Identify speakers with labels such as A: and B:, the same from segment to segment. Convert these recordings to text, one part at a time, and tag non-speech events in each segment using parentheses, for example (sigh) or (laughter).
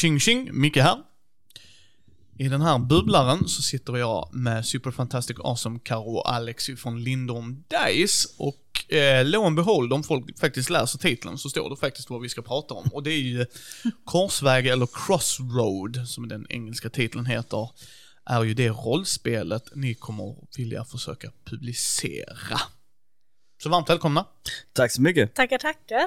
A: Tjing tjing, Micke här. I den här bubblaren så sitter jag med Super Fantastic Awesome Karo och Alex från Lindorm Dice och eh, lo and behold, om folk faktiskt läser titeln så står det faktiskt vad vi ska prata om och det är ju Korsväg eller Crossroad som den engelska titeln heter är ju det rollspelet ni kommer vilja försöka publicera. Så varmt välkomna!
B: Tack så mycket.
C: Tackar, tackar.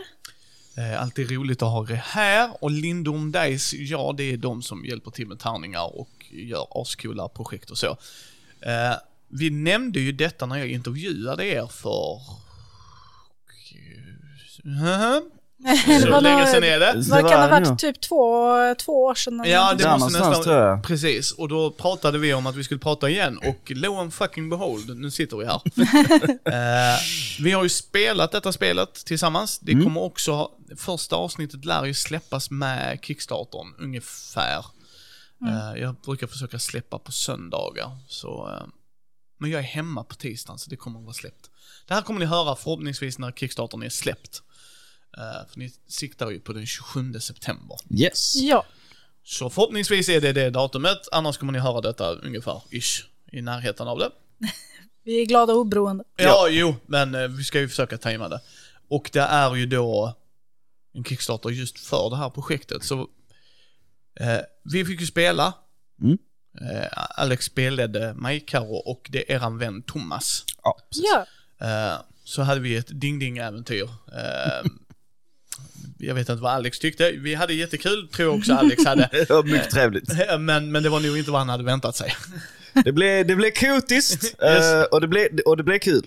A: Eh, alltid roligt att ha er här. Och Lindom Dice, ja det är de som hjälper till med tärningar och gör ascoola projekt och så. Eh, vi nämnde ju detta när jag intervjuade er för...
C: Det var
A: Så länge sedan är det.
C: Vad kan det ha varit? Typ två, två år sedan?
A: Ja, det
B: Där
A: måste
B: någonstans, tror
A: nästan...
B: jag.
A: Precis, och då pratade vi om att vi skulle prata igen och lo and fucking behold, nu sitter vi här. (laughs) Eh, vi har ju spelat detta spelet tillsammans. Det
B: Mm.
A: kommer också, första avsnittet lär ju släppas med Kickstartern ungefär. Eh, jag brukar försöka släppa på söndagar, så... eh, men jag är hemma på tisdagen, så det kommer att vara släppt. Det här kommer ni höra förhoppningsvis när Kickstartern är släppt. Eh, för ni siktar ju på den 27 september.
B: Yes.
C: Ja.
A: Så förhoppningsvis är det det datumet, annars kommer ni höra detta ungefär, ish, i närheten av det. (laughs)
C: Vi är glada och oberoende.
A: Ja, jo, men eh, vi ska ju försöka tajma det. Och det är ju då en Kickstarter just för det här projektet, så eh, vi fick ju spela.
B: Mm.
A: Eh, Alex spelade mig, Karo och det är eran vän Thomas.
B: Ja, precis.
C: Ja.
A: Eh, så hade vi ett ding-ding-äventyr. Jag vet inte vad Alex tyckte. Vi hade jättekul, tror jag också Alex hade. (laughs)
B: Mycket trevligt. (laughs)
A: Men, men det var nog inte vad han hade väntat sig.
B: Det blev, det blev kotiskt (laughs) eh, och, det blev, och det blev kul.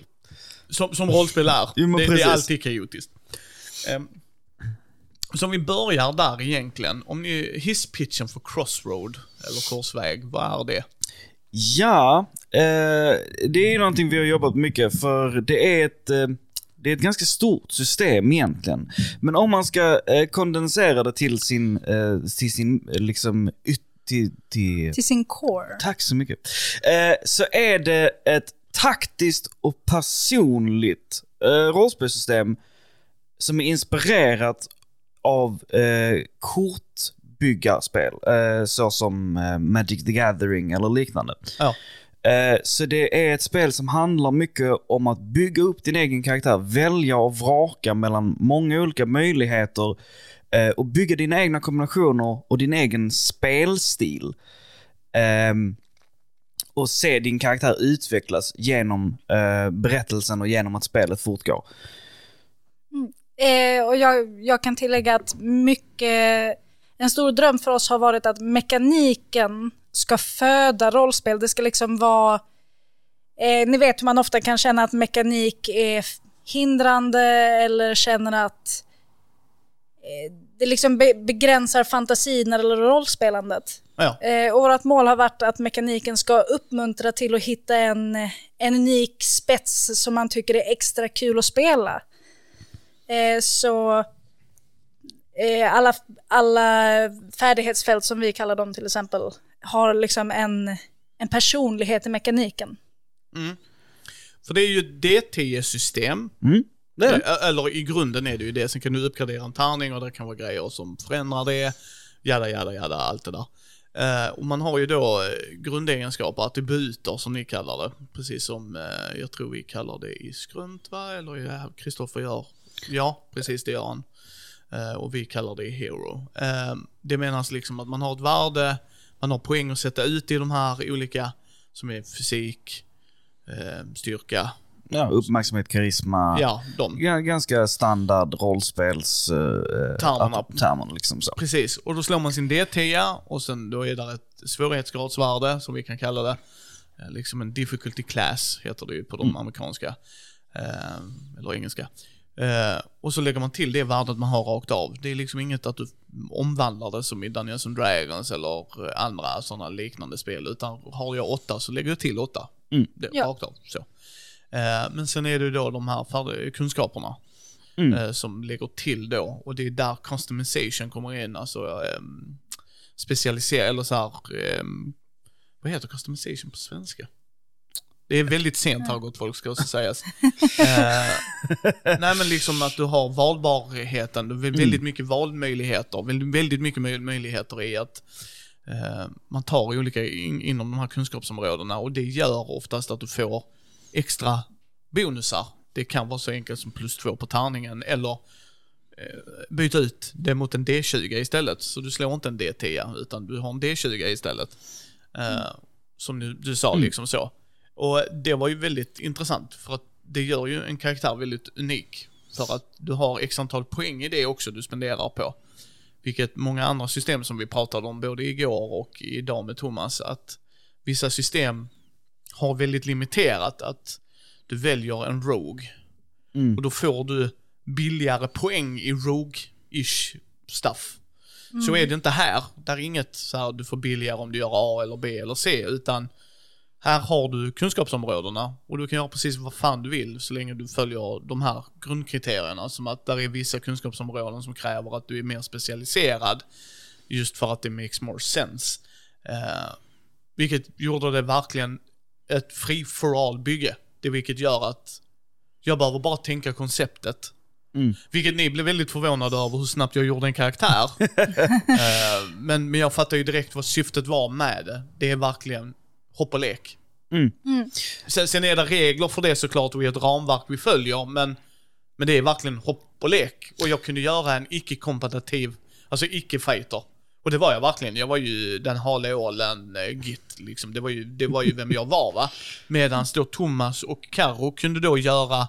A: Som, som rollspel är.
B: Jo,
A: det, det är alltid kaotiskt. Um, så om vi börjar där egentligen. Om ni, hisspitchen för Crossroad, eller Korsväg, vad är det?
B: Ja, eh, det är ju någonting vi har jobbat mycket för det är ett eh, det är ett ganska stort system egentligen. Men om man ska eh, kondensera det till sin, eh, till sin eh, liksom, yt, till, till,
C: Till sin core.
B: Tack så mycket. Eh, så är det ett taktiskt och personligt eh, rollspelssystem som är inspirerat av eh, kortbyggarspel, eh, såsom eh, Magic the Gathering eller liknande.
A: Ja.
B: Eh, så det är ett spel som handlar mycket om att bygga upp din egen karaktär, välja och vraka mellan många olika möjligheter eh, och bygga dina egna kombinationer och din egen spelstil. Ehm, och se din karaktär utvecklas genom eh, berättelsen och genom att spelet fortgår.
C: Mm. Och jag, jag kan tillägga att mycket, en stor dröm för oss har varit att mekaniken ska föda rollspel. Det ska liksom vara, eh, ni vet hur man ofta kan känna att mekanik är hindrande eller känner att eh, det liksom be, begränsar fantasin eller rollspelandet.
A: Ja,
C: Eh, och vårt mål har varit att mekaniken ska uppmuntra till att hitta en, en unik spets som man tycker är extra kul att spela. Eh, så eh, alla, alla färdighetsfält som vi kallar dem till exempel har liksom en, en personlighet i mekaniken.
A: för det är ju ett D10-system.
B: Mm, det det.
A: Eh, Eller i grunden är det ju det. Sen kan du uppgradera en tärning och det kan vara grejer som förändrar det. Jada, jada, jada, allt det där. Eh, och man har ju då eh, grundegenskaper, attributer som ni kallar det. Precis som eh, jag tror vi kallar det i skrunt va? Eller ja, Kristoffer gör. Ja, precis det gör han. Eh, och vi kallar det i hero. Det menas liksom att man har ett värde, man har poäng att sätta ut i de här olika, som är fysik, eh, styrka,
B: Ja, uppmärksamhet, karisma.
A: ja, de.
B: Ga- Ganska standard rollspels... Uh,
A: Termerna.
B: termer liksom så.
A: Precis, och då slår man sin D10 och sen då är det ett svårighetsgradsvärde som vi kan kalla det. Eh, Liksom en difficulty class heter det ju på de amerikanska. Eh, eller engelska. Eh, och så lägger man till det värdet man har rakt av. Det är liksom inget att du omvandlar det som i Dungeons and Dragons eller eh, andra sådana liknande spel. Utan har jag åtta så lägger jag till åtta.
B: Mm.
A: Det,
C: Ja.
A: Rakt av. Så. Eh, men sen är det då de här färdiga kunskaperna.
B: Mm.
A: eh, som lägger till då. Och det är där customization kommer in, alltså um, specialisera, eller så här, vad heter customization på svenska? Det är väldigt sent här gott folk ska också sägas. (laughs) eh, nej men liksom att du har valbarheten, du har väldigt mycket valmöjligheter, väldigt, mycket möj- möjligheter i att eh, man tar olika in, inom de här kunskapsområdena och det gör oftast att du får extra bonusar. Det kan vara så enkelt som plus två på tärningen eller eh, byta ut det mot en D20 istället. Så du slår inte en D10 utan du har en D20 istället. Eh, som du, du sa liksom så. Och det var ju väldigt intressant för att det gör ju en karaktär väldigt unik. För att du har x antal poäng i det också du spenderar på. Vilket många andra system som vi pratade om både igår och idag med Thomas, att vissa system har väldigt limiterat att du väljer en Rogue.
B: Mm.
A: Och då får du billigare poäng i Rogue-ish stuff. Så är det inte här. Där är inget så här du får billigare om du gör A eller B eller C, utan här har du kunskapsområdena och du kan göra precis vad fan du vill så länge du följer de här grundkriterierna. Som att där är vissa kunskapsområden som kräver att du är mer specialiserad just för att det makes more sense. Eh, vilket gjorde det verkligen ett free for all bygge. Det vilket gör att jag behöver bara tänka konceptet.
B: Mm.
A: Vilket ni blev väldigt förvånade över hur snabbt jag gjorde en karaktär. (laughs) Eh, men, men jag fattar ju direkt vad syftet var med det. Det är verkligen hopp och lek.
B: Mm.
A: Sen, sen är det regler för det såklart och i ett ramverk vi följer, men, men det är verkligen hopp och lek. Och jag kunde göra en icke-kompetitiv, alltså icke-fighter. Och det var jag verkligen. Jag var ju den hala ålen, eh, git liksom. Det var, ju, det var ju vem jag var va. Medan då Thomas och Karo kunde då göra,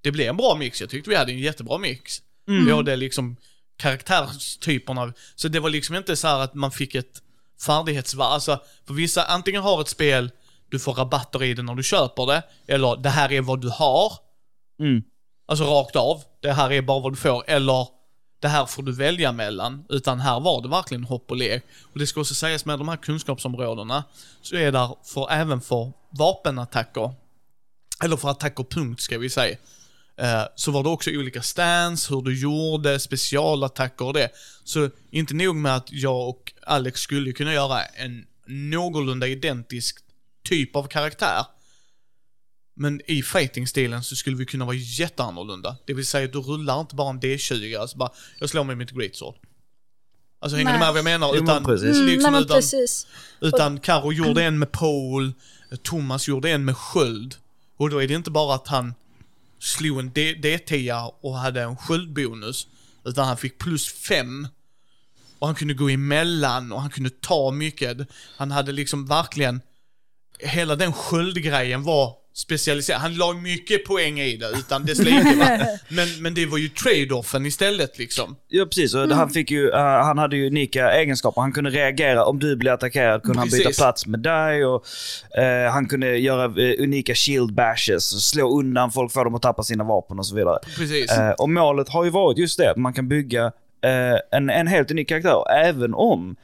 A: det blev en bra mix. Jag tyckte vi hade en jättebra mix. Vi hade liksom karaktärstyperna. Så det var liksom inte så här att man fick ett färdighetsvarv. Alltså, för vissa antingen har ett spel, du får rabatter i det när du köper det, eller det här är vad du har.
B: Mm.
A: Alltså rakt av. Det här är bara vad du får. Eller det här får du välja mellan. Utan här var det verkligen hopp och lek. Och det ska också sägas med de här kunskapsområdena, så är där för, även för vapenattacker, eller för attacker punkt ska vi säga, så var det också olika stance, hur du gjorde, specialattacker och det. Så inte nog med att jag och Alex skulle kunna göra en någorlunda identisk typ av karaktär. Men i fighting-stilen så skulle vi kunna vara jätteannorlunda. Det vill säga, du rullar inte bara en D20, alltså bara, jag slår med mitt great sword. Alltså hänger ni med vad jag menar?
B: Jo,
A: Utan,
B: precis.
C: Mm,
A: liksom,
C: men
A: utan,
C: precis.
A: utan Karo gjorde en med pole, Thomas gjorde en med sköld. Och då är det inte bara att han slog en D10 och hade en sköldbonus, utan han fick plus fem. Och han kunde gå emellan och han kunde ta mycket. Han hade liksom verkligen, hela den sköldgrejen var specialiserad. Han la mycket poäng i det, utan dess like. (laughs) Men, men det var ju trade-offen istället liksom.
B: Ja precis, och han, fick ju, eh, han hade ju unika egenskaper. Han kunde reagera om du blev attackerad, kunde han byta
A: Precis.
B: plats med dig. Och, eh, han kunde göra eh, unika shield bashes, slå undan folk, få dem att tappa sina vapen och så vidare.
A: Precis.
B: Och målet har ju varit just det, att man kan bygga en, en helt unik karaktär. Även om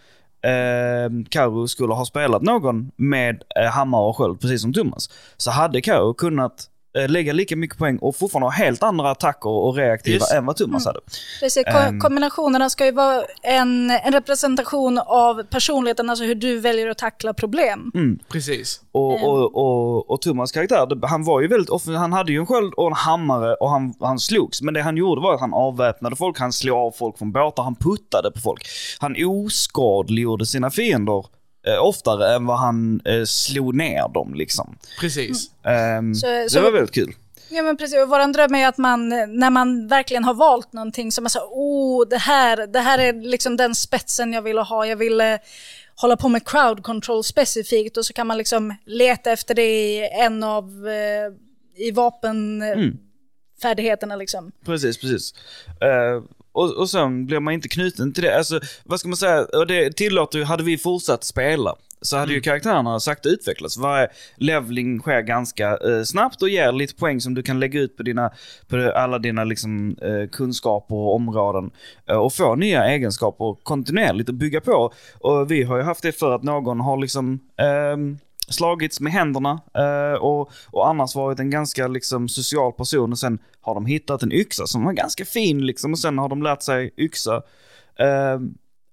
B: eh, Karo skulle ha spelat någon med eh, hammare och sköld, precis som Thomas, så hade Karo kunnat lägga lika mycket poäng och fortfarande ha helt andra attacker och reaktiva
A: Yes.
B: än vad Thomas hade.
C: Precis, ko-
B: Ehm.
C: kombinationerna ska ju vara en, en representation av personligheten, alltså hur du väljer att tackla problem.
A: Precis.
B: Och, och, och, och Thomas karaktär, han var ju väldigt han hade ju en sköld och en hammare och han, han slogs. Men det han gjorde var att han avväpnade folk, han slog av folk från båtar, han puttade på folk. Han oskadliggjorde sina fiender eh, oftare än vad han eh, slog ner dem liksom.
A: Precis.
B: Ehm,
C: Så-
B: det
C: så-
B: var väldigt kul.
C: Ja men precis, och våran dröm är att man, när man verkligen har valt någonting som är så oh det här, det här är liksom den spetsen jag vill ha, jag vill eh, hålla på med crowd control specifikt och så kan man liksom leta efter det i en av, eh, i vapenfärdigheterna liksom.
B: Precis, precis. Eh, och, och sen blir man inte knuten till det. Alltså, vad ska man säga? Och det tillåter ju, hade vi fortsatt spela, så hade ju karaktärerna sakta utvecklats. Varje leveling sker ganska eh, snabbt och ger lite poäng som du kan lägga ut på, dina, på alla dina liksom, eh, kunskaper och områden. Eh, och få nya egenskaper kontinuerligt och bygga på. Och vi har ju haft det för att någon har liksom ehm, slagits med händerna eh, och, och annars varit en ganska liksom, social person och sen har de hittat en yxa som var ganska fin liksom och sen har de lärt sig yxa eh,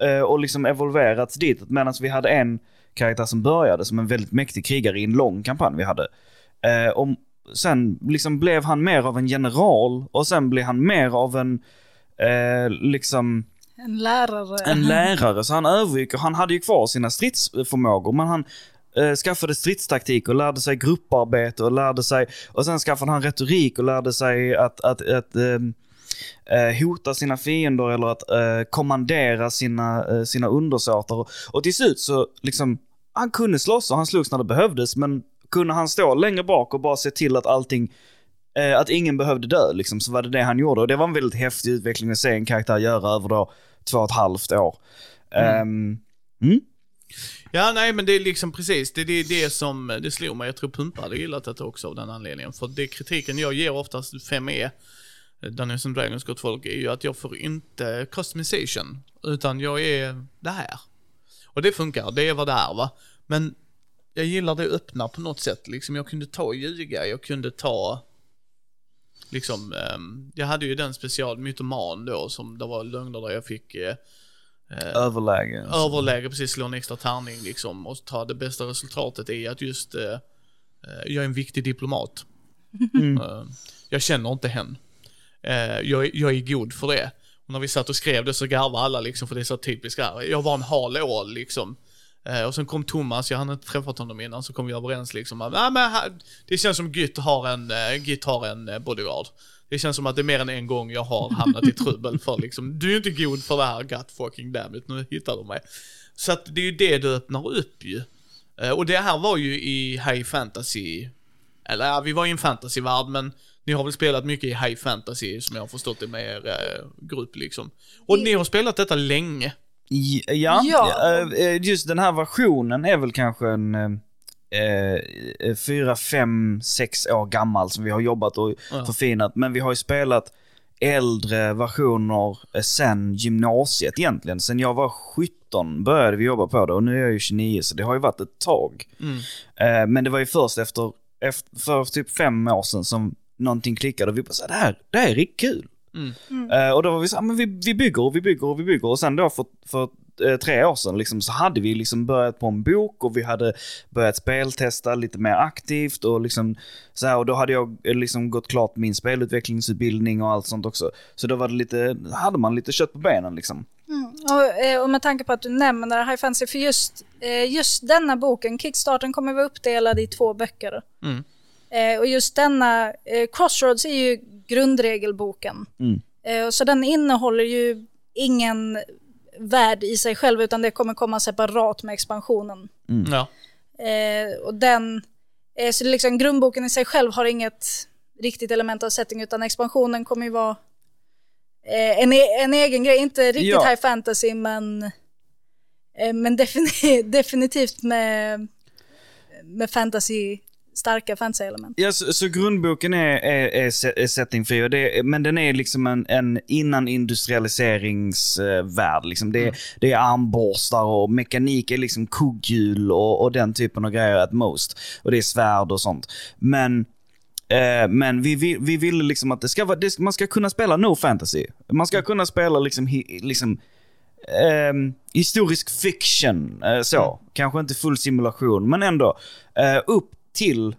B: eh, och liksom evolverats dit. Medan vi hade en karaktär som började som en väldigt mäktig krigare i en lång kampanj vi hade. Eh, och sen liksom blev han mer av en general och sen blev han mer av en, eh, liksom,
C: En lärare.
B: en lärare. Så han övergick och han hade ju kvar sina stridsförmågor men han eh, skaffade stridstaktik och lärde sig grupparbete och lärde sig, och sen skaffade han retorik och lärde sig att, att, att ehm, eh, hota sina fiender eller att eh, kommandera sina, eh, sina undersåtar. Och, och till slut så liksom, han kunde slåss och han slogs när det behövdes men kunde han stå längre bak och bara se till att allting eh, att ingen behövde dö liksom, så var det det han gjorde. Och det var en väldigt häftig utveckling att se en karaktär göra över då två och ett halvt år. Ehm, mm.
A: Ja, nej men det är liksom precis, det är det, det som det slog mig. Jag tror Pumpa hade gillat det också av den anledningen. För det kritiken jag ger oftast 5E, Dungeons and Dragons gott folk, är ju att jag får inte customization. Utan jag är det här. Och det funkar, det är vad det är va. Men jag gillar det öppna på något sätt. Liksom jag kunde ta och ljuga, jag kunde ta Liksom, ehm, jag hade ju den special mytoman då som det var lögner där jag fick eh, eh,
B: Överläge.
A: överläge, precis slå en extra tärning liksom och ta det bästa resultatet är att just eh, eh, jag är en viktig diplomat. (laughs) Eh, jag känner inte hen. Eh, jag, är- jag är god för det. Och när vi satt och skrev det så garvade alla liksom för det är så typiskt här. Jag var en hal ål liksom. Eh, och sen kom Thomas, jag hade inte träffat honom innan, så kom vi överens liksom att ah, men det känns som Gytt har en, Gytt har en bodyguard. Det känns som att det är mer än en gång jag har hamnat i trubbel för liksom, du är inte god för det här, god fucking damn it, nu hittar du mig. Så att det är ju det du öppnar upp ju. Eh, och det här var ju i high fantasy, eller ja, vi var i en fantasyvärld men ni har väl spelat mycket i high fantasy som jag har förstått det med er eh, grupp liksom. Och ni har spelat detta länge.
B: Ja,
C: Ja.
B: eh, just den här versionen är väl kanske en eh, fyra, fem, sex år gammal som vi har jobbat och
A: Ja.
B: förfinat. Men vi har ju spelat äldre versioner eh, sen gymnasiet egentligen. Sen jag var 17 började vi jobba på det och nu är jag ju 29 så det har ju varit ett tag.
A: Mm.
B: Eh, men det var ju först efter, efter för typ fem år sedan som någonting klickade och vi bara så här, det här, det här är riktigt kul.
A: Mm.
B: Eh, och då var vi så här, men vi, vi bygger och vi bygger och vi bygger och sen då för, för tre år sedan liksom, så hade vi liksom börjat på en bok och vi hade börjat speltesta lite mer aktivt och liksom så här, och då hade jag eh, liksom gått klart min spelutvecklingsutbildning och allt sånt också. Så då var det lite, hade man lite kött på benen liksom.
C: Mm. Och, eh, och med tanke på att du nämner High Fantasy, för just, eh, just denna boken, Kickstarten kommer vara uppdelad i två böcker.
A: Mm.
C: Eh, och just denna, eh, Crossroads är ju grundregelboken.
B: Mm.
C: Eh, så den innehåller ju ingen värld i sig själv, utan det kommer komma separat med expansionen.
A: Ja.
C: Eh, och den, eh, så det är liksom grundboken i sig själv har inget riktigt element av setting, utan expansionen kommer ju vara eh, en, e- en egen grej, inte riktigt
B: Ja.
C: high fantasy, men, eh, men defini- (laughs) definitivt med, med fantasy, starka fantasy-element.
B: Ja, så, så grundboken är, är, är, se- är settingfri, och det, men den är liksom en, en innan industrialiseringsvärld. Liksom. Det, är- det är armborstar och mekanik är liksom kugghjul och, och den typen av grejer at most. Och det är svärd och sånt. Men Eh, men vi, vi, vi ville liksom att det ska vara, det, man ska kunna spela no fantasy. Man ska kunna spela liksom, hi, liksom ehm, historisk fiction, eh, så. Kanske inte full simulation, men ändå. Eh, upp till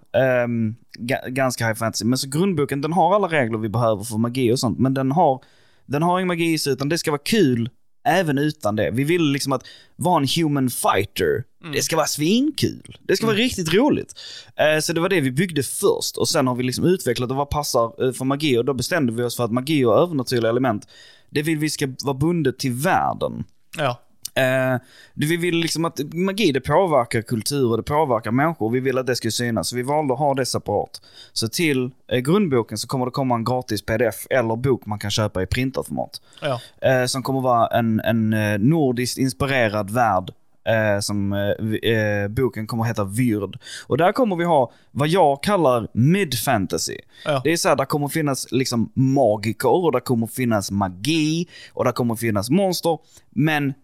B: ga, ganska high fantasy. Men så grundboken, den har alla regler vi behöver för magi och sånt, men den har, den har ingen magi i sig, utan det ska vara kul även utan det. Vi vill liksom att vara en human fighter. Det ska vara svinkul. Det ska vara riktigt roligt. Eh, så det var det vi byggde först och sen har vi liksom utvecklat och vad passar eh, för magi och då bestämde vi oss för att magi och övernaturliga element, det vill vi ska vara bundet till världen.
A: Ja.
B: Eh, vi vill liksom att magi det påverkar kultur och det påverkar människor vi vill att det ska synas. Så vi valde att ha det separat. Så till eh, grundboken så kommer det komma en gratis pdf eller bok man kan köpa i printat format.
A: Ja.
B: Eh, som kommer vara en, en eh, nordiskt inspirerad värld. Eh, som eh, eh, boken kommer heta Vyrd. Och där kommer vi ha vad jag kallar mid-fantasy.
A: Ja.
B: Det är så här, där kommer finnas liksom magiker och där kommer finnas magi och där kommer finnas monster. Men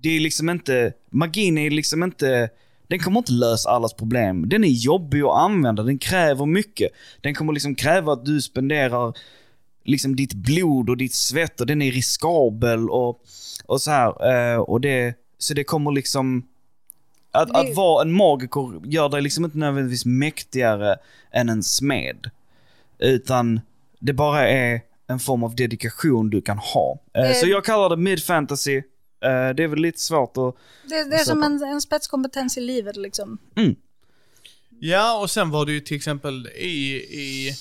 B: det är liksom inte, magin är liksom inte, den kommer inte lösa allas problem. Den är jobbig att använda, den kräver mycket. Den kommer liksom kräva att du spenderar liksom ditt blod och ditt svett och den är riskabel och, och så här. eh, Och det, så det kommer liksom, Att, att vara en magiker gör dig liksom inte nödvändigtvis mäktigare än en smed. Utan det bara är en form av dedikation du kan ha. Eh,
C: Det-
B: Så jag kallar det mid-fantasy. Eh, Det är väl lite svårt att...
C: Det, det är som en, en spetskompetens i livet liksom.
A: Ja, och sen var det ju till exempel i, i,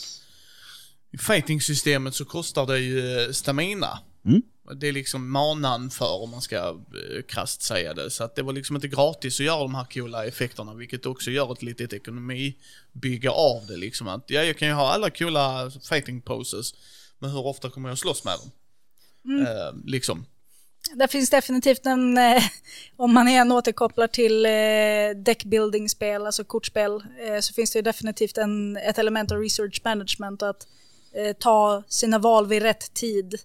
A: i fighting-systemet så kostar det ju eh, stamina.
B: Mm.
A: Det är liksom manan för om man ska eh, krasst säga det. Så att det var liksom inte gratis att göra de här coola effekterna, vilket också gör ett litet ekonomibygge av det liksom. Att, ja, jag kan ju ha alla coola fighting poses, men hur ofta kommer jag att slåss med dem? Eh, liksom.
C: Det finns definitivt en, eh, (laughs) om man igen återkopplar till eh, deckbuilding-spel, alltså kortspel, eh, så finns det ju definitivt en, ett element av research management att eh, ta sina val vid rätt tid.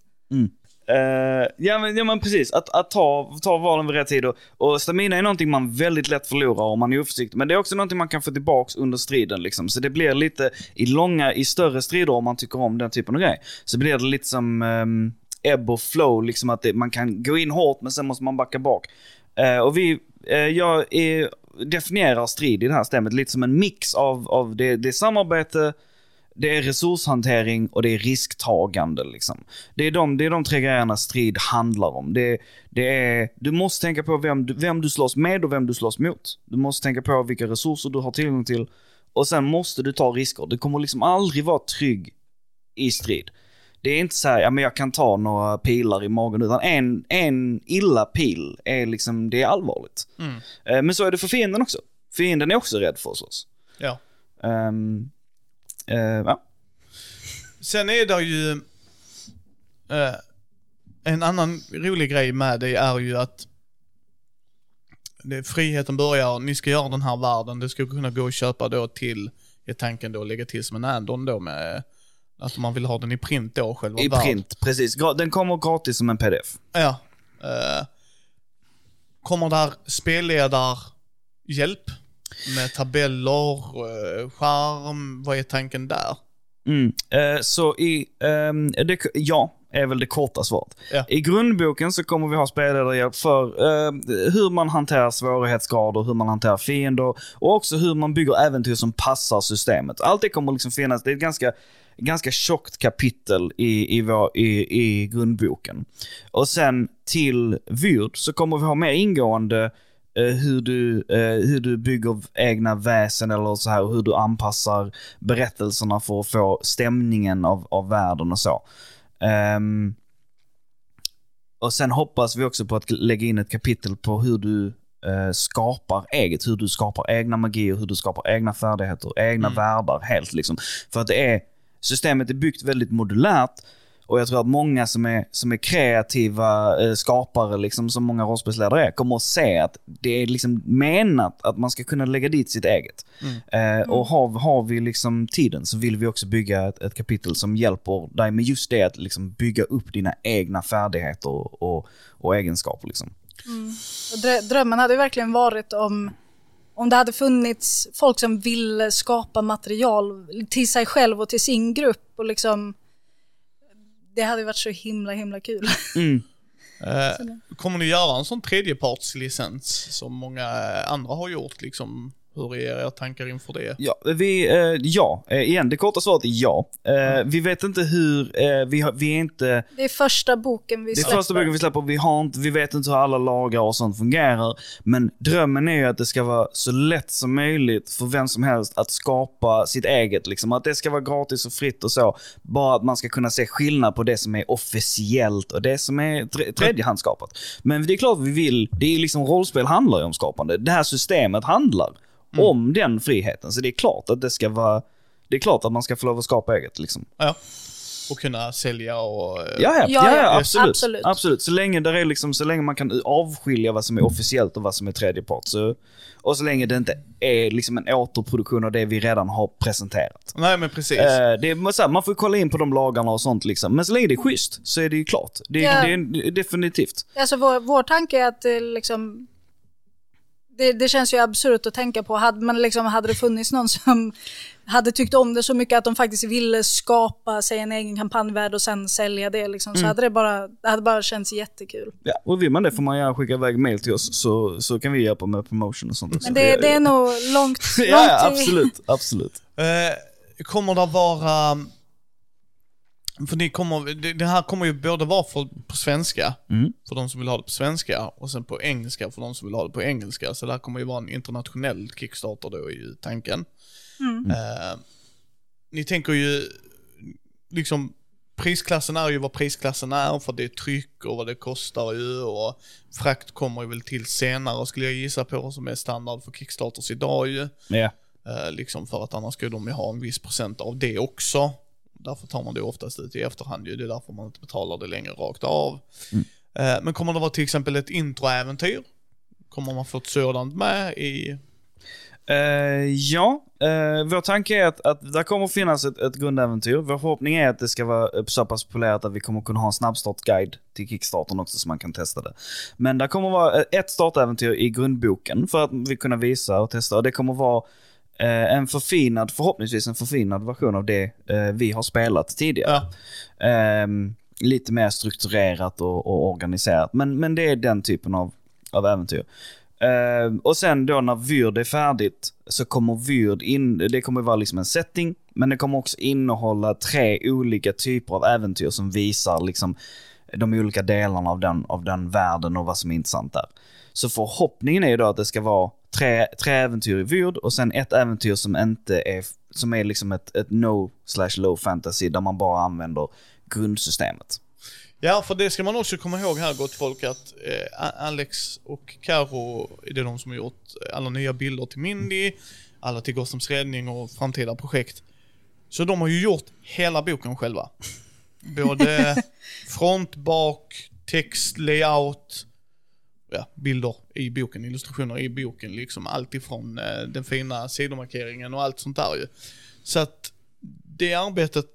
B: Eh, ja, men, ja men precis, att, att ta, ta valen vid rätt tid. Och, och stamina är någonting man väldigt lätt förlorar om man är oförsiktig. Men det är också någonting man kan få tillbaks under striden. Liksom. Så det blir lite, i långa, i större strider om man tycker om den typen av grej, så blir det lite som um, ebb och flow, liksom att det, man kan gå in hårt men sen måste man backa bak. Eh, och vi, eh, jag är, definierar strid i det här stämmet lite som en mix av, av det, det är samarbete, det är resurshantering och det är risktagande. Liksom. Det, är de, det är de tre grejerna strid handlar om. Det, det är, du måste tänka på vem vem du slåss med och vem du slåss mot. Du måste tänka på vilka resurser du har tillgång till. Och sen måste du ta risker. Du kommer liksom aldrig vara trygg i strid. Det är inte så här, ja men jag kan ta några pilar i magen, utan en, en illa pil är liksom, det är allvarligt.
A: Mm.
B: Eh, Men så är det för fienden också. Fienden är också rädd för att slåss.
A: Ja.
B: Ehm, eh, ja.
A: Sen är det ju... Eh, en annan rolig grej med det är ju att det, friheten börjar, ni ska göra den här världen, det ska kunna gå att köpa då till, är tanken då, lägga till som en add-on då med att man vill ha den i print då, själva
B: I
A: världen.
B: print, precis. Den kommer gratis som en pdf.
A: Ja. Eh, kommer där spelledarhjälp med tabeller, eh, skärm, vad är tanken där?
B: Mm. Eh, så i, ehm, det, ja, är väl det korta svaret.
A: Ja.
B: I grundboken så kommer vi ha spelledarhjälp för eh, hur man hanterar svårighetsgrader, hur man hanterar fiender och också hur man bygger äventyr som passar systemet. Allt det kommer liksom finnas, det är ett ganska, ganska tjockt kapitel i, i, vår, i, i grundboken. Och sen till Vyrd så kommer vi ha mer ingående eh, hur du, eh, hur du bygger egna väsen eller så här, hur du anpassar berättelserna för att få stämningen av, av världen och så. Ehm, och sen hoppas vi också på att lägga in ett kapitel på hur du eh, skapar eget, hur du skapar egna magier, hur du skapar egna färdigheter, egna
A: Mm.
B: världar helt liksom. För att det är, systemet är byggt väldigt modulärt och jag tror att många som är, som är kreativa eh, skapare, liksom, som många rollspelsledare är, kommer att se att det är liksom menat att man ska kunna lägga dit sitt eget. Eh, och har, har vi liksom tiden så vill vi också bygga ett, ett kapitel som hjälper dig med just det att liksom bygga upp dina egna färdigheter och, och, och egenskaper. Liksom.
C: Drö- drömmen hade verkligen varit om, om det hade funnits folk som ville skapa material till sig själv och till sin grupp och liksom det hade ju varit så himla himla kul.
B: Mm. (laughs)
A: Eh, kommer ni göra en sån tredjepartslicens som många andra har gjort liksom? Hur är era tankar inför det?
B: Ja, vi, eh, ja. Eh, igen, det korta svaret är ja. Eh, vi vet inte hur, eh, vi, har, vi är inte
C: Det är första boken vi
B: Det är
C: släpper.
B: första boken vi släpper, vi, har inte, vi vet inte hur alla lagar och sånt fungerar. Men drömmen är ju att det ska vara så lätt som möjligt för vem som helst att skapa sitt eget. Liksom. Att det ska vara gratis och fritt och så. Bara att man ska kunna se skillnad på det som är officiellt och det som är tre- tredjehandsskapat. Men det är klart vi vill, det är liksom rollspel handlar ju om skapande. Det här systemet handlar om den friheten. Så det är klart att det ska vara, det är klart att man ska få lov att skapa eget liksom.
A: Ja. Och kunna sälja och... eh,
B: Ja, ja, ja,
C: Ja,
B: absolut.
C: absolut.
B: absolut. Så, länge där är liksom, så länge man kan avskilja vad som är officiellt och vad som är tredjepart. Så, och så länge det inte är liksom en återproduktion av det vi redan har presenterat.
A: Nej men precis.
B: Eh, det är, så här, man får kolla in på de lagarna och sånt liksom. Men så länge det är schysst så är det ju klart. Det,
C: Ja.
B: det är definitivt.
C: Alltså vår, vår tanke är att eh, liksom Det, det känns ju absurt att tänka på. Hade, man liksom, hade det funnits någon som hade tyckt om det så mycket att de faktiskt ville skapa sig en egen kampanjvärld och sen sälja det, liksom, så hade det bara, det hade bara känts jättekul.
B: Ja, och vill man det får man gärna skicka iväg mail till oss så, så kan vi hjälpa med promotion och sånt.
C: Men det, det är nog långt, (laughs)
B: ja,
C: långt
B: ja,
C: i-
B: absolut, absolut.
A: Eh, kommer det vara... För ni kommer, det, här kommer ju både vara för, på svenska,
B: Mm.
A: för de som vill ha det på svenska, och sen på engelska för de som vill ha det på engelska. Så det här kommer ju vara en internationell Kickstarter då, är ju tanken. Eh, ni tänker ju, liksom, prisklassen är ju vad prisklassen är, för det är tryck och vad det kostar ju, och frakt kommer ju väl till senare skulle jag gissa på, som är standard för Kickstarters idag ju.
B: Ja.
A: Eh, liksom för att annars ska de ju ha en viss procent av det också. Därför tar man det oftast ut i efterhand ju. Det är därför man inte betalar det längre rakt av. Eh, men kommer det vara till exempel ett introäventyr? Kommer man få ett sådant med i...
B: Eh, ja, uh, vår tanke är att, att det kommer finnas ett, ett grundäventyr. Vår förhoppning är att det ska vara så pass populärt att vi kommer kunna ha en snabbstartguide till Kickstartern också så man kan testa det. Men det kommer vara ett startäventyr i grundboken för att vi kunna visa och testa. Och det kommer vara eh, en förfinad, förhoppningsvis en förfinad version av det eh, vi har spelat tidigare.
A: Ja,
B: Ehm, lite mer strukturerat och, och organiserat. Men, men det är den typen av, av äventyr. Ehm, och sen då när Vyrd är färdigt så kommer Vyrd in, det kommer vara liksom en setting, men det kommer också innehålla tre olika typer av äventyr som visar liksom de olika delarna av den, av den världen och vad som är intressant där. Så förhoppningen är ju då att det ska vara tre, tre äventyr i Vyrd och sen ett äventyr som inte är, som är liksom ett, ett no slash low fantasy där man bara använder grundsystemet.
A: ja för det ska man också komma ihåg här gott folk att eh, Alex och Karo är det de som har gjort alla nya bilder till Mindy, alla till Gothams räddning och framtida projekt. Så de har ju gjort hela boken själva. Både (laughs) front, bak, text, layout, ja, bilder i boken, illustrationer i boken, liksom allt ifrån eh, den fina sidomarkeringen och allt sånt där ju. Så att det arbetet,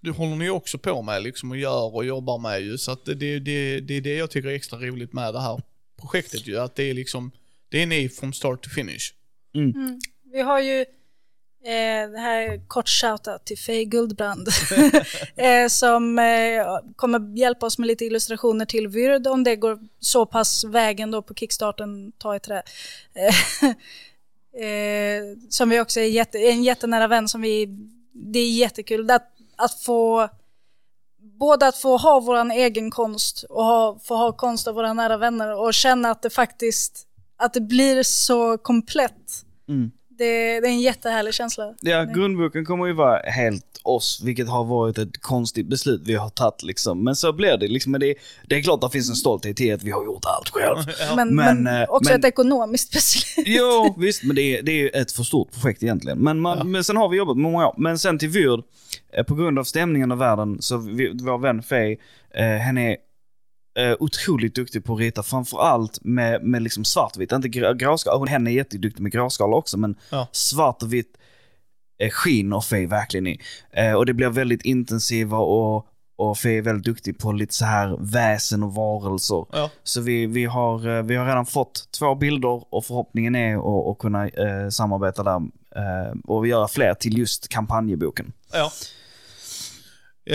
A: det håller ni också på med liksom och gör och jobbar med ju. Så att det, det, det, det är det jag tycker är extra roligt med det här projektet ju, att det är liksom, det är ni from start to finish.
C: Vi har ju eh, det här kort shoutout till Faye Guldbrand (laughs) eh, som eh, kommer hjälpa oss med lite illustrationer till Vyrd om det går så pass vägen då på kickstarten, ta i trä. Eh, eh, som vi också är jätte, en jättenära vän som vi, det är jättekul att, att få både att få ha våran egen konst och ha, få ha konst av våra nära vänner och känna att det faktiskt att det blir så komplett. Det, det är en jättehärlig känsla.
B: Ja, grundboken kommer ju vara helt oss, vilket har varit ett konstigt beslut vi har tagit liksom. Men så blir det liksom. Men det, det är klart att det finns en stolthet i att vi har gjort allt själv. (laughs)
C: Men,
B: Men,
C: men,
B: eh,
C: också
B: men-
C: ett ekonomiskt beslut.
B: Jo, (laughs) visst, men det är, det är ett för stort projekt egentligen. Men, man, men sen har vi jobbat många år. Men sen till Vyrd, eh, på grund av stämningen av världen, så vi, vår vän Faye, eh, henne är eh, otroligt duktig på att rita, framförallt med, med liksom svartvitt, inte grå, gråskala. Hon henne är jätteduktig med gråskala också, men
A: Ja.
B: svart och vitt eh, skiner Faye verkligen i. Eh, och det blir väldigt intensiva och, och Faye är väldigt duktig på lite så här väsen och varelser.
A: Ja.
B: Så vi, vi, har, eh, vi har redan fått två bilder och förhoppningen är att, att kunna eh, samarbeta där eh, och göra fler till just kampanjboken.
A: Ja.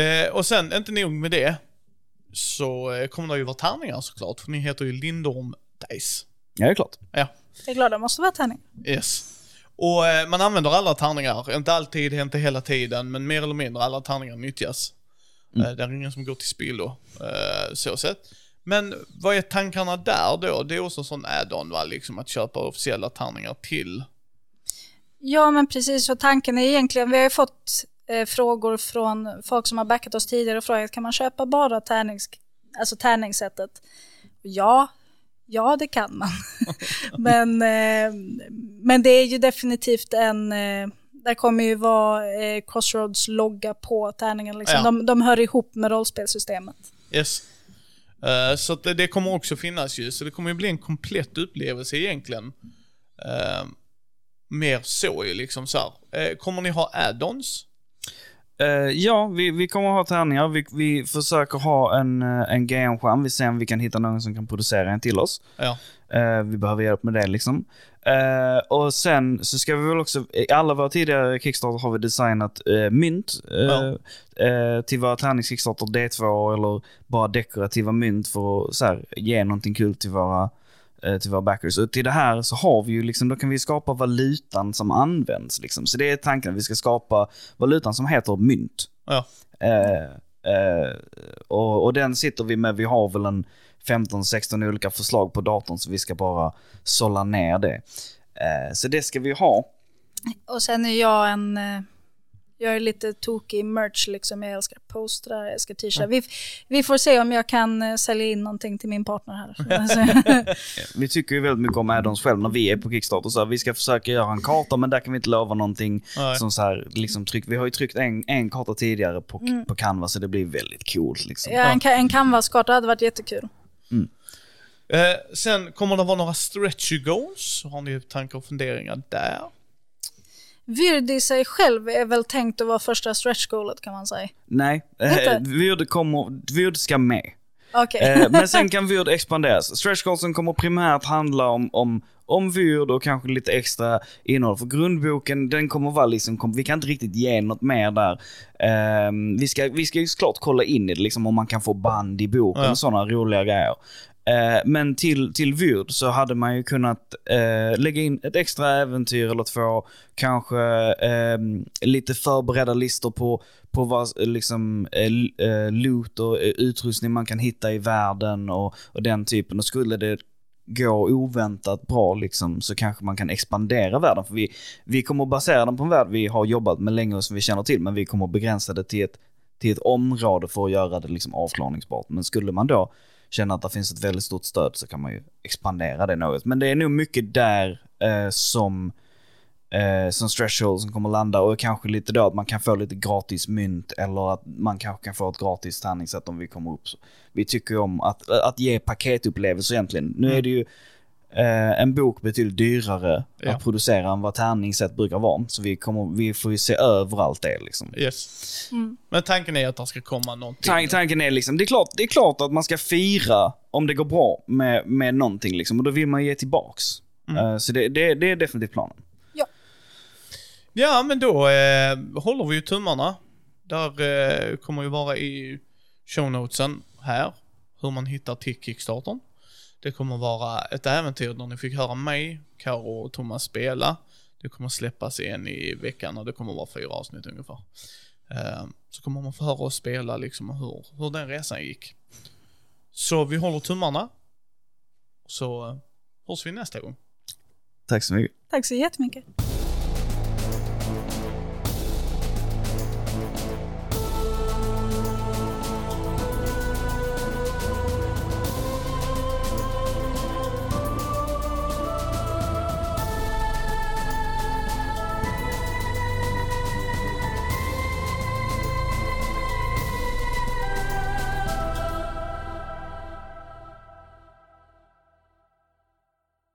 A: Eh, och sen, inte nog med det, så eh, kommer det ju vara tärningar såklart, för ni heter ju Lindorm Dice.
B: Ja, det är klart.
A: Ja,
C: Jag är glad, det måste vara tärning.
A: yes. Och eh, man använder alla tärningar, inte alltid, inte hela tiden, men mer eller mindre alla tärningar nyttjas. Eh, det är ingen som går till spillo, så sett. Men vad är tankarna där då? Det är också en sån add-on va, liksom att köpa officiella tärningar till.
C: Ja, men precis. Och tanken är egentligen, vi har ju fått eh, frågor från folk som har backat oss tidigare och frågat kan man köpa bara tärnings, alltså tärningssättet? Ja, ja det kan man. (laughs) men, eh, men det är ju definitivt en, eh, där kommer ju vara eh, Crossroads logga på tärningen. Liksom.
A: Ja.
C: De, de hör ihop med rollspelssystemet.
A: Yes. Eh, så det, det kommer också finnas ju, så det kommer ju bli en komplett upplevelse egentligen. Eh, mer så ju liksom så här. Eh, kommer ni ha add-ons?
B: Eh, ja, vi, vi kommer att ha tärningar. Vi, vi försöker ha en, eh, en GM-skärm. Vi ser om vi kan hitta någon som kan producera en till oss.
A: Ja.
B: Eh, vi behöver hjälp med det liksom. Eh, och sen så ska vi väl också, i alla våra tidigare Kickstarter har vi designat eh, mynt
A: Ja.
B: till våra tärningskickstarter D2 eller bara dekorativa mynt för att så här, ge någonting kul till våra till våra backers. Och till det här så har vi ju liksom, då kan vi skapa valutan som används liksom. Så det är tanken, vi ska skapa valutan som heter mynt.
A: Ja.
B: Eh, eh, och, och den sitter vi med, vi har väl en 15-16 olika förslag på datorn så vi ska bara sålla ner det. Eh, så det ska vi ha.
C: Och sen är jag en... Jag är lite tokig i merch liksom. Jag älskar postrar, jag älskar t-shirtar. Vi, vi får se om jag kan eh, sälja in någonting till min partner här. (laughs)
B: Vi tycker ju väldigt mycket om add-ons själv när vi är på Kickstarter. Så här, vi ska försöka göra en karta men där kan vi inte lova någonting.
A: Nej.
B: Som så här, liksom tryck. Vi har ju tryckt en, en karta tidigare på, på Canva så det blir väldigt coolt. Liksom.
C: ja, en, en canvas-karta hade varit jättekul.
A: Eh, sen kommer det vara några stretchy goals. Har ni tankar och funderingar där?
C: Vyrd i sig själv är väl tänkt att vara första stretch-goalet kan man säga.
B: Nej, eh, Vyrd kommer, Vyrd ska med.
C: Okej.
B: Eh, men sen (laughs) kan Vyrd expanderas. Stretch goalsen kommer primärt handla om, om, om Vyrd och kanske lite extra innehåll. För grundboken, den kommer vara liksom, kom, vi kan inte riktigt ge något mer där. Eh, vi, ska, vi ska ju såklart kolla in i det, liksom, om man kan få band i boken
A: Ja.
B: och sådana roliga grejer. Eh, men till, till Vyrd så hade man ju kunnat eh, lägga in ett extra äventyr eller två. Kanske eh, lite förberedda listor på, på vad liksom, eh, eh loot och eh, utrustning man kan hitta i världen och, och den typen. Och skulle det gå oväntat bra liksom, så kanske man kan expandera världen. För vi, vi kommer att basera den på en värld vi har jobbat med länge och som vi känner till. Men vi kommer att begränsa det till ett, till ett område för att göra det liksom avklarningsbart. Men skulle man då känna att det finns ett väldigt stort stöd så kan man ju expandera det något. Men det är nog mycket där eh, som, eh, som som kommer landa och kanske lite då att man kan få lite gratis mynt eller att man kanske kan få ett gratis tärningssätt om vi kommer upp. Vi tycker ju om att, att ge paketupplevelser egentligen. Nu är det ju eh, en bok betydligt dyrare
A: Ja.
B: att producera än vad tärningssätt brukar vara. Så vi, kommer, vi får ju se över allt det liksom.
A: Yes.
C: Mm.
A: Men tanken är att det ska komma någonting.
B: Tan- tanken är liksom, det är, klart, det är klart att man ska fira om det går bra med, med någonting liksom, och då vill man ge tillbaks. Eh, så det, det, det är definitivt planen.
A: Ja, men då eh, håller vi ju tummarna. Där eh, kommer ju vara i show notesen här, hur man hittar till Kickstartern. Det kommer vara ett äventyr där ni fick höra mig, Karo och Thomas spela. Det kommer släppas en i veckan och det kommer vara fyra avsnitt ungefär. Eh, så kommer man få höra oss spela liksom hur, hur den resan gick. Så vi håller tummarna. Så eh, hörs vi nästa gång.
B: Tack så mycket.
C: Tack så jättemycket.